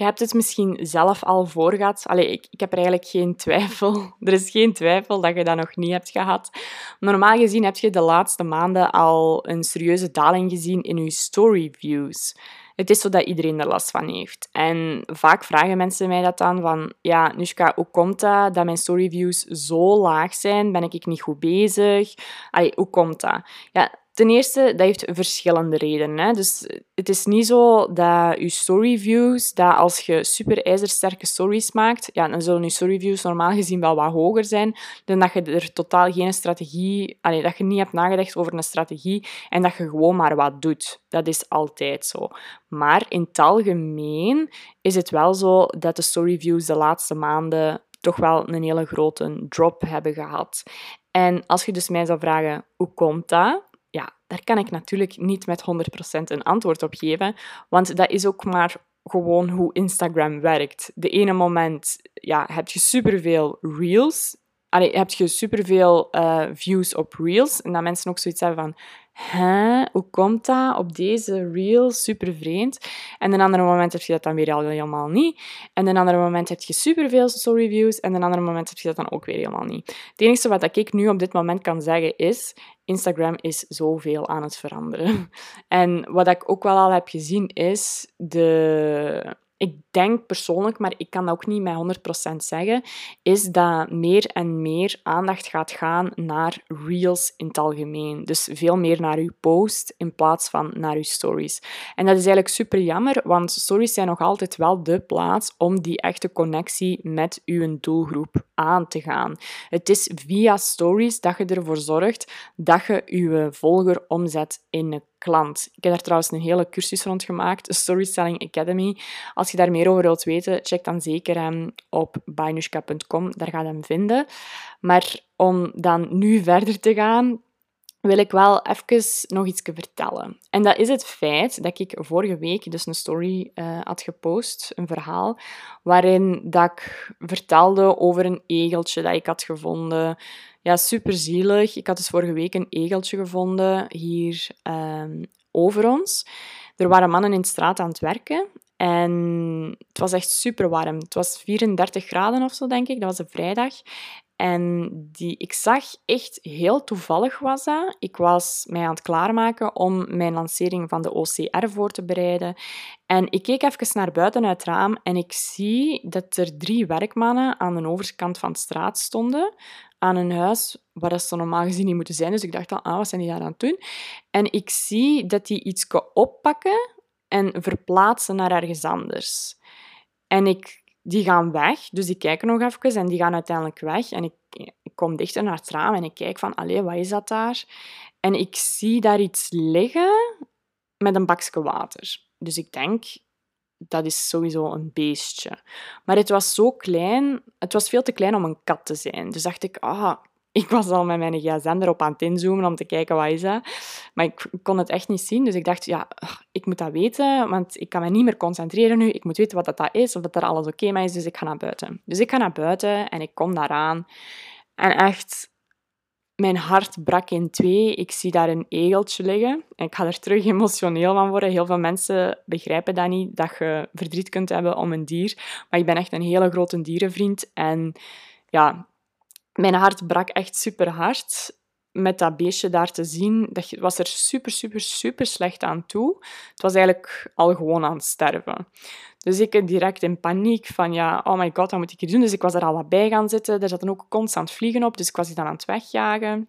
je hebt het misschien zelf al voor gehad. Allee, ik, ik heb er eigenlijk geen twijfel. Er is geen twijfel dat je dat nog niet hebt gehad. Normaal gezien heb je de laatste maanden al een serieuze daling gezien in je story views. Het is zo dat iedereen er last van heeft. En vaak vragen mensen mij dat dan van, ja, Nushka, hoe komt dat dat mijn storyviews zo laag zijn? Ben ik niet goed bezig? Allee, hoe komt dat? Ja, Ten eerste, dat heeft verschillende redenen. Hè. Dus het is niet zo dat je storyviews, dat als je super ijzersterke stories maakt, ja, dan zullen je storyviews normaal gezien wel wat hoger zijn dan dat je er totaal geen strategie, allee, dat je niet hebt nagedacht over een strategie en dat je gewoon maar wat doet. Dat is altijd zo. Maar in het algemeen is het wel zo dat de storyviews de laatste maanden toch wel een hele grote drop hebben gehad. En als je dus mij zou vragen, hoe komt dat? Daar kan ik natuurlijk niet met 100% een antwoord op geven, want dat is ook maar gewoon hoe Instagram werkt. De ene moment ja, heb je superveel reels, Allee, heb je superveel uh, views op reels en dat mensen ook zoiets hebben van Hè, hoe komt dat op deze reel? Super vreemd. En een andere moment heb je dat dan weer al helemaal niet. En een andere moment heb je superveel storyviews. En een andere moment heb je dat dan ook weer helemaal niet. Het enige wat ik nu op dit moment kan zeggen is... Instagram is zoveel aan het veranderen. En wat ik ook wel al heb gezien is de ik denk persoonlijk, maar ik kan dat ook niet met 100% zeggen, is dat meer en meer aandacht gaat gaan naar reels in het algemeen. Dus veel meer naar uw post in plaats van naar uw stories. En dat is eigenlijk super jammer, want stories zijn nog altijd wel de plaats om die echte connectie met uw doelgroep aan te gaan. Het is via stories dat je ervoor zorgt dat je je volger omzet in een klant. Ik heb daar trouwens een hele cursus rond gemaakt, Storytelling Academy. Als je daar meer over wilt weten, check dan zeker um, op bainushka.com, daar ga je hem vinden. Maar om dan nu verder te gaan, wil ik wel even nog iets vertellen. En dat is het feit dat ik vorige week dus een story uh, had gepost, een verhaal, waarin dat ik vertelde over een egeltje dat ik had gevonden. Ja, super zielig. Ik had dus vorige week een egeltje gevonden hier um, over ons. Er waren mannen in de straat aan het werken en het was echt super warm. Het was 34 graden of zo, denk ik. Dat was een vrijdag. En die, ik zag echt heel toevallig was dat. Ik was mij aan het klaarmaken om mijn lancering van de OCR voor te bereiden. En ik keek even naar buiten uit het raam en ik zie dat er drie werkmannen aan de overkant van de straat stonden. Aan een huis waar ze normaal gezien niet moeten zijn. Dus ik dacht al, ah, wat zijn die daar aan het doen? En ik zie dat die iets oppakken en verplaatsen naar ergens anders. En ik, die gaan weg, dus die kijken nog even en die gaan uiteindelijk weg. En ik, kom dichter naar het raam en ik kijk van, allee, wat is dat daar? En ik zie daar iets liggen met een bakje water. Dus ik denk, dat is sowieso een beestje. Maar het was zo klein, het was veel te klein om een kat te zijn. Dus dacht ik, ah, ik was al met mijn gsm erop aan het inzoomen om te kijken wat is dat. Maar ik kon het echt niet zien. Dus ik dacht, ja, ik moet dat weten, want ik kan me niet meer concentreren nu. Ik moet weten wat dat is, of dat er alles oké mee is. Dus ik ga naar buiten. Dus ik ga naar buiten en ik kom daaraan. En echt, mijn hart brak in twee. Ik zie daar een egeltje liggen. En ik ga er terug emotioneel van worden. Heel veel mensen begrijpen dat niet, dat je verdriet kunt hebben om een dier. Maar ik ben echt een hele grote dierenvriend. En ja, mijn hart brak echt super hard met dat beestje daar te zien. Dat was er super, super, super slecht aan toe. Het was eigenlijk al gewoon aan het sterven. Dus ik direct in paniek van ja, oh my god, wat moet ik hier doen? Dus ik was er al wat bij gaan zitten. Er zaten ook constant vliegen op, dus ik was die dan aan het wegjagen.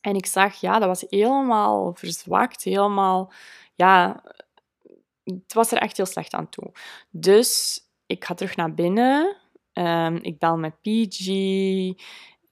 En ik zag, ja, dat was helemaal verzwakt, helemaal, ja, het was er echt heel slecht aan toe. Dus ik ga terug naar binnen. Um, ik bel met PG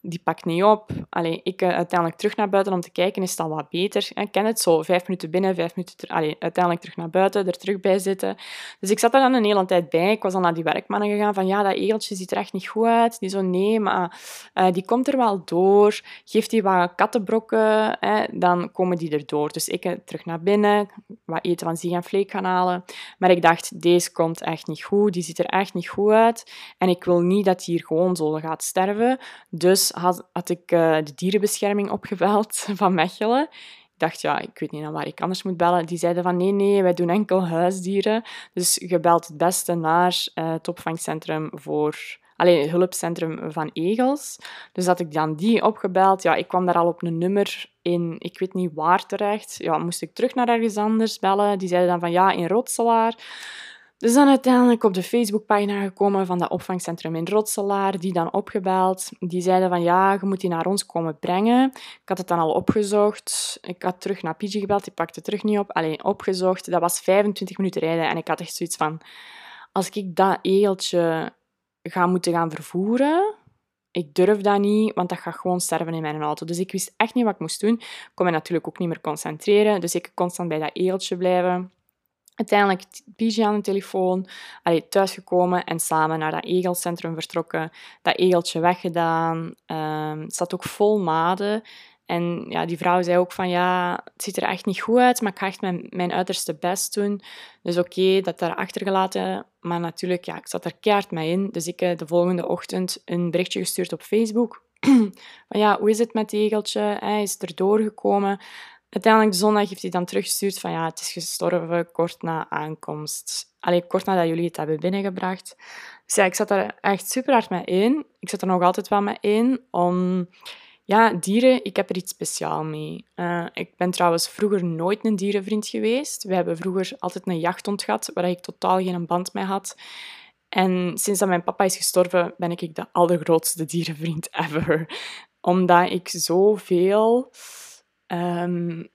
die pakt niet op. Allee, ik uh, uiteindelijk terug naar buiten om te kijken, is al wat beter. Ik ken het zo, vijf minuten binnen, vijf minuten ter... Uiteindelijk terug naar buiten, er terug bij zitten. Dus ik zat er dan een hele tijd bij. Ik was dan naar die werkmannen gegaan van, ja, dat egeltje ziet er echt niet goed uit. Die zo, nee, maar uh, die komt er wel door. Geef die wat kattenbrokken, hè, dan komen die erdoor. Dus ik uh, terug naar binnen, wat eten van zieg en vleek gaan halen. Maar ik dacht, deze komt echt niet goed, die ziet er echt niet goed uit. En ik wil niet dat die hier gewoon zo gaat sterven. Dus had, had ik uh, de dierenbescherming opgebeld van Mechelen. dacht, ja, ik weet niet naar waar ik anders moet bellen. Die zeiden van, nee, nee, wij doen enkel huisdieren. Dus je belt het beste naar uh, het opvangcentrum voor... Alleen het hulpcentrum van Egels. Dus had ik dan die opgebeld. Ja, ik kwam daar al op een nummer in, ik weet niet waar terecht. Ja, moest ik terug naar ergens anders bellen. Die zeiden dan van, ja, in Rotselaar. Dus dan uiteindelijk op de Facebookpagina gekomen van dat opvangcentrum in Rotselaar, die dan opgebeld. Die zeiden van ja, je moet die naar ons komen brengen. Ik had het dan al opgezocht. Ik had terug naar Pidgey gebeld, die pakte terug niet op. Alleen opgezocht, dat was 25 minuten rijden. En ik had echt zoiets van, als ik dat egeltje ga moeten gaan vervoeren, ik durf dat niet, want dat gaat gewoon sterven in mijn auto. Dus ik wist echt niet wat ik moest doen. Ik kon me natuurlijk ook niet meer concentreren. Dus ik constant bij dat egeltje blijven. Uiteindelijk Pigi aan de telefoon, allee, thuisgekomen en samen naar dat egelcentrum vertrokken. Dat egeltje weggedaan. Um, het zat ook vol maden. En ja, die vrouw zei ook van ja, het ziet er echt niet goed uit, maar ik ga echt mijn, mijn uiterste best doen. Dus oké, dat daar achtergelaten. Maar natuurlijk, ja, ik zat er keihard mee in. Dus ik heb de volgende ochtend een berichtje gestuurd op Facebook. van ja, hoe is het met het egeltje? Hij is er doorgekomen. Uiteindelijk de zondag heeft hij dan teruggestuurd van ja, het is gestorven kort na aankomst. Alleen kort nadat jullie het hebben binnengebracht. Dus ja, ik zat daar echt super hard mee in. Ik zat er nog altijd wel mee in om... Ja, dieren, ik heb er iets speciaals mee. Uh, ik ben trouwens vroeger nooit een dierenvriend geweest. We hebben vroeger altijd een jachthond gehad, waar ik totaal geen band mee had. En sinds dat mijn papa is gestorven, ben ik de allergrootste dierenvriend ever. Omdat ik zoveel um,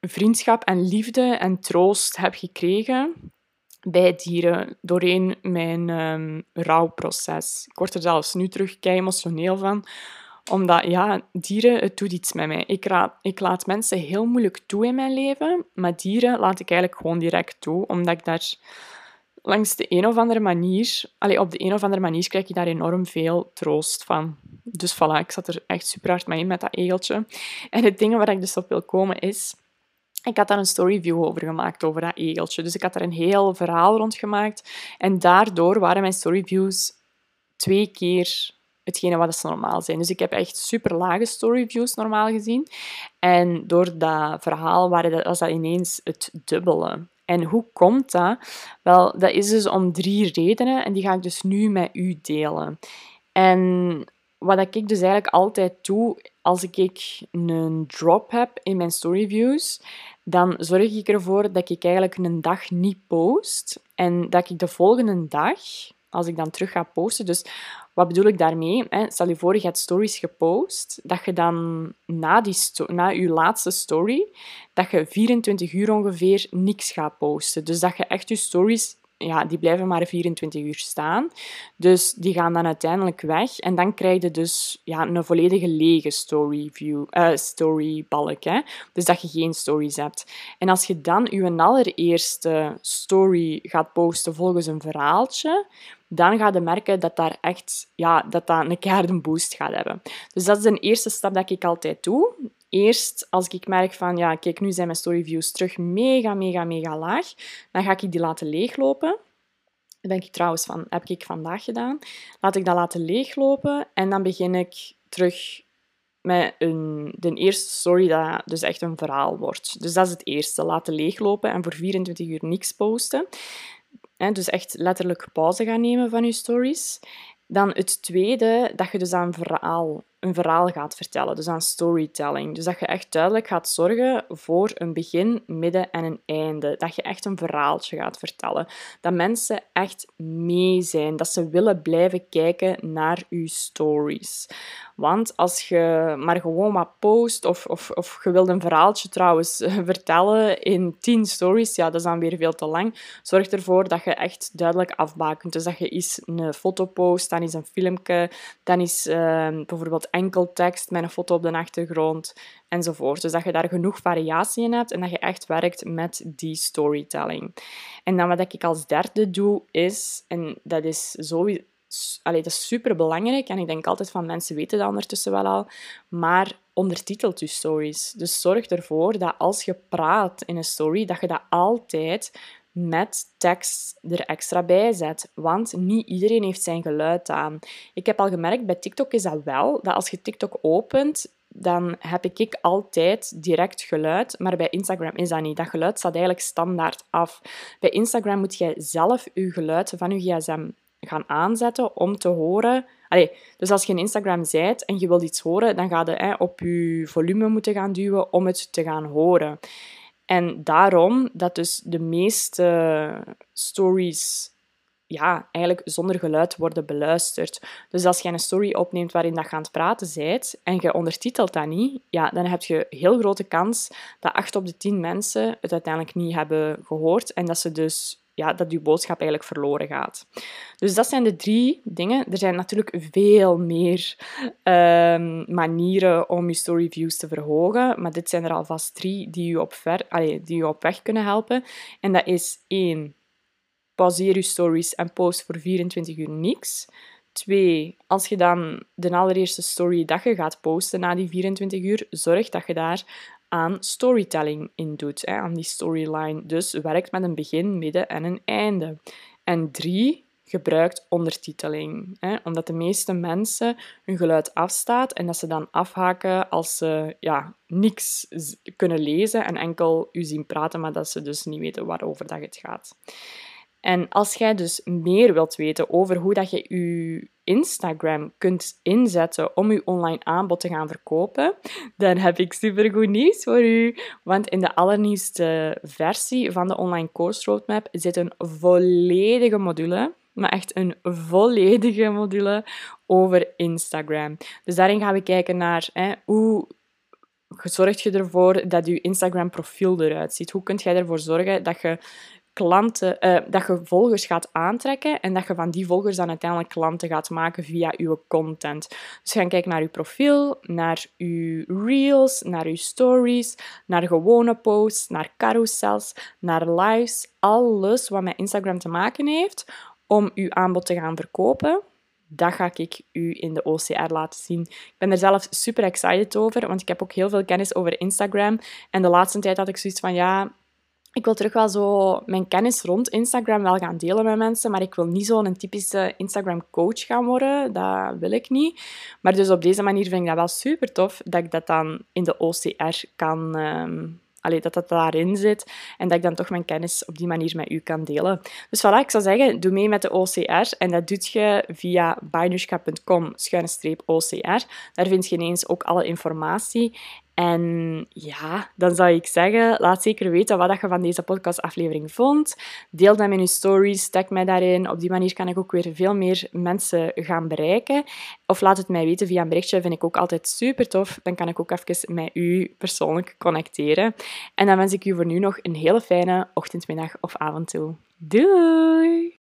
vriendschap en liefde en troost heb gekregen bij dieren doorheen mijn um, rouwproces. Ik word er zelfs nu terug kei emotioneel van, omdat ja, dieren, het doet iets met mij. Ik, raad, ik laat mensen heel moeilijk toe in mijn leven, maar dieren laat ik eigenlijk gewoon direct toe, omdat ik daar langs de een of andere manier, allee, op de een of andere manier krijg je daar enorm veel troost van. Dus voilà, ik zat er echt super hard mee in met dat egeltje. En het ding waar ik dus op wil komen is... Ik had daar een storyview over gemaakt, over dat egeltje. Dus ik had daar een heel verhaal rond gemaakt. En daardoor waren mijn storyviews twee keer hetgene wat ze normaal zijn. Dus ik heb echt super lage storyviews normaal gezien. En door dat verhaal waren dat, was dat ineens het dubbele. En hoe komt dat? Wel, dat is dus om drie redenen en die ga ik dus nu met u delen. En wat ik dus eigenlijk altijd doe als ik een drop heb in mijn storyviews, dan zorg ik ervoor dat ik eigenlijk een dag niet post en dat ik de volgende dag, als ik dan terug ga posten, dus wat bedoel ik daarmee? Stel je voor, je hebt stories gepost, dat je dan na, die na je laatste story, dat je 24 uur ongeveer niks gaat posten. Dus dat je echt je stories ja, die blijven maar 24 uur staan. Dus die gaan dan uiteindelijk weg. En dan krijg je dus ja, een volledige lege story view, uh, storybalk. Hè? Dus dat je geen stories hebt. En als je dan je allereerste story gaat posten volgens een verhaaltje, dan ga je merken dat daar echt ja, dat dat een keiharde boost gaat hebben. Dus dat is de eerste stap dat ik altijd doe. Eerst, als ik merk van, ja, kijk, nu zijn mijn storyviews terug mega, mega, mega laag, dan ga ik die laten leeglopen. Dat denk ik trouwens van, heb ik vandaag gedaan. Laat ik dat laten leeglopen en dan begin ik terug met een, de eerste story dat dus echt een verhaal wordt. Dus dat is het eerste. Laten leeglopen en voor 24 uur niks posten. dus echt letterlijk pauze gaan nemen van je stories. Dan het tweede, dat je dus aan verhaal een verhaal gaat vertellen, dus aan storytelling. Dus dat je echt duidelijk gaat zorgen voor een begin, midden en een einde. Dat je echt een verhaaltje gaat vertellen. Dat mensen echt mee zijn, dat ze willen blijven kijken naar je stories. Want als je maar gewoon wat post of, of, of je wilt een verhaaltje trouwens vertellen in tien stories, ja, dat is dan weer veel te lang. Zorg ervoor dat je echt duidelijk afbakent. Dus dat je eens een foto post, dan is een filmpje, dan is uh, bijvoorbeeld enkel tekst met een foto op de achtergrond enzovoort. Dus dat je daar genoeg variatie in hebt en dat je echt werkt met die storytelling. En dan wat ik als derde doe is, en dat is sowieso dat is super belangrijk en ik denk altijd van mensen weten dat ondertussen wel al, maar ondertitelt je stories. Dus zorg ervoor dat als je praat in een story, dat je dat altijd met tekst er extra bij zet. Want niet iedereen heeft zijn geluid aan. Ik heb al gemerkt, bij TikTok is dat wel, dat als je TikTok opent, dan heb ik altijd direct geluid, maar bij Instagram is dat niet. Dat geluid staat eigenlijk standaard af. Bij Instagram moet jij zelf je geluid van je gsm gaan aanzetten om te horen. Dus als je in Instagram bent en je wilt iets horen, dan ga je hè, op je volume moeten gaan duwen om het te gaan horen. En daarom dat dus de meeste stories ja, eigenlijk zonder geluid worden beluisterd. Dus als je een story opneemt waarin dat je aan het praten bent en je ondertitelt dat niet, ja, dan heb je heel grote kans dat acht op de tien mensen het uiteindelijk niet hebben gehoord en dat ze dus ja, dat je boodschap eigenlijk verloren gaat. Dus dat zijn de drie dingen. Er zijn natuurlijk veel meer ehm, manieren om je story views te verhogen, maar dit zijn er alvast drie die je op, ver, die op weg kunnen helpen. En dat is één, pauzeer je stories en post voor 24 uur niks. Twee, als je dan de allereerste story dat je gaat posten na die 24 uur, zorg dat je daar aan storytelling in doet, hè, aan die storyline. Dus werkt met een begin, midden en een einde. En drie, gebruikt ondertiteling. Hè, omdat de meeste mensen hun geluid afstaat en dat ze dan afhaken als ze ja, niks kunnen lezen en enkel u zien praten, maar dat ze dus niet weten waarover dat het gaat. En als jij dus meer wilt weten over hoe dat je je Instagram kunt inzetten om je online aanbod te gaan verkopen, dan heb ik supergoed nieuws voor u. Want in de allernieuwste versie van de online course roadmap zit een volledige module maar echt een volledige module over Instagram. Dus daarin gaan we kijken naar hè, hoe zorg je ervoor dat je Instagram profiel eruit ziet. Hoe kun jij ervoor zorgen dat je klanten, uh, dat je volgers gaat aantrekken en dat je van die volgers dan uiteindelijk klanten gaat maken via je content. Dus gaan kijken naar je profiel, naar je reels, naar je stories, naar gewone posts, naar carousels, naar lives, alles wat met Instagram te maken heeft om je aanbod te gaan verkopen. Dat ga ik u in de OCR laten zien. Ik ben er zelf super excited over, want ik heb ook heel veel kennis over Instagram. En de laatste tijd had ik zoiets van, ja, ik wil terug wel zo mijn kennis rond Instagram wel gaan delen met mensen, maar ik wil niet zo'n typische Instagram-coach gaan worden. Dat wil ik niet. Maar dus op deze manier vind ik dat wel super tof dat ik dat dan in de OCR kan... Um, dat dat daarin zit en dat ik dan toch mijn kennis op die manier met u kan delen. Dus voilà, ik zou zeggen, doe mee met de OCR en dat doe je via bainushka.com-ocr. Daar vind je ineens ook alle informatie en ja, dan zou ik zeggen, laat zeker weten wat je van deze podcastaflevering vond. Deel dat in je stories, tag mij daarin. Op die manier kan ik ook weer veel meer mensen gaan bereiken. Of laat het mij weten via een berichtje, vind ik ook altijd super tof. Dan kan ik ook even met u persoonlijk connecteren. En dan wens ik u voor nu nog een hele fijne ochtend, middag of avond toe. Doei!